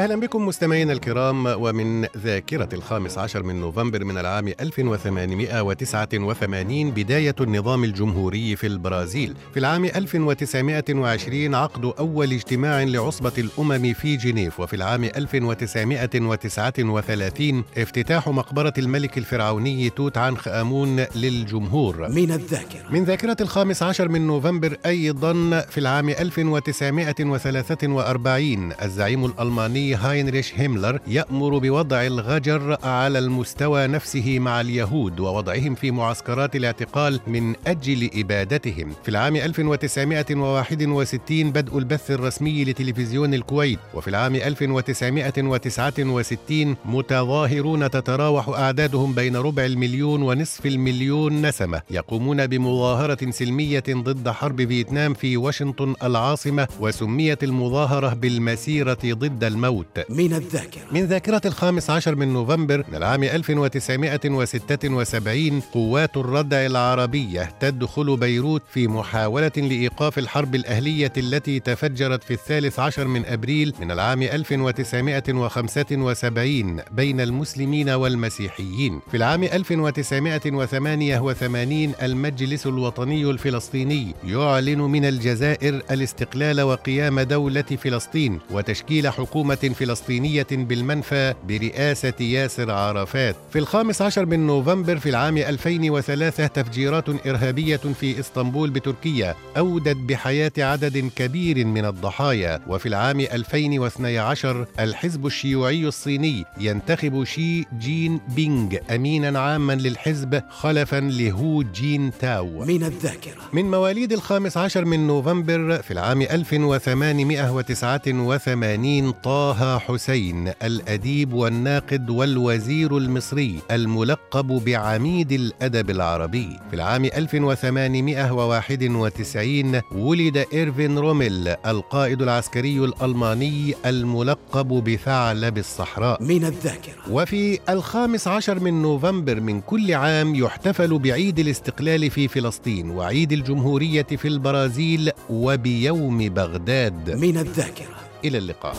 أهلا بكم مستمعينا الكرام ومن ذاكرة الخامس عشر من نوفمبر من العام 1889 بداية النظام الجمهوري في البرازيل. في العام 1920 عقد أول اجتماع لعصبة الأمم في جنيف وفي العام 1939 افتتاح مقبرة الملك الفرعوني توت عنخ آمون للجمهور. من الذاكرة. من ذاكرة الخامس عشر من نوفمبر أيضا في العام 1943 الزعيم الألماني هاينريش هيملر يأمر بوضع الغجر على المستوى نفسه مع اليهود ووضعهم في معسكرات الاعتقال من أجل إبادتهم. في العام 1961 بدء البث الرسمي لتلفزيون الكويت وفي العام 1969 متظاهرون تتراوح أعدادهم بين ربع المليون ونصف المليون نسمة. يقومون بمظاهرة سلمية ضد حرب فيتنام في واشنطن العاصمة وسميت المظاهرة بالمسيرة ضد الموت. من الذاكرة. من ذاكرة الخامس عشر من نوفمبر من العام 1976 قوات الردع العربية تدخل بيروت في محاولة لإيقاف الحرب الأهلية التي تفجرت في الثالث عشر من أبريل من العام 1975 بين المسلمين والمسيحيين. في العام 1988 المجلس الوطني الفلسطيني يعلن من الجزائر الاستقلال وقيام دولة فلسطين وتشكيل حكومة فلسطينية بالمنفى برئاسة ياسر عرفات. في الخامس عشر من نوفمبر في العام 2003 تفجيرات إرهابية في إسطنبول بتركيا أودت بحياة عدد كبير من الضحايا. وفي العام 2012 الحزب الشيوعي الصيني ينتخب شي جين بينغ أمينا عاما للحزب خلفا لهو جين تاو. من الذاكرة. من مواليد الخامس عشر من نوفمبر في العام 1889 طه حسين الأديب والناقد والوزير المصري الملقب بعميد الأدب العربي. في العام 1891 ولد إيرفين روميل القائد العسكري الألماني الملقب بثعلب الصحراء. من الذاكرة. وفي الخامس عشر من نوفمبر من كل عام يحتفل بعيد الاستقلال في فلسطين وعيد الجمهورية في البرازيل وبيوم بغداد. من الذاكرة. إلى اللقاء.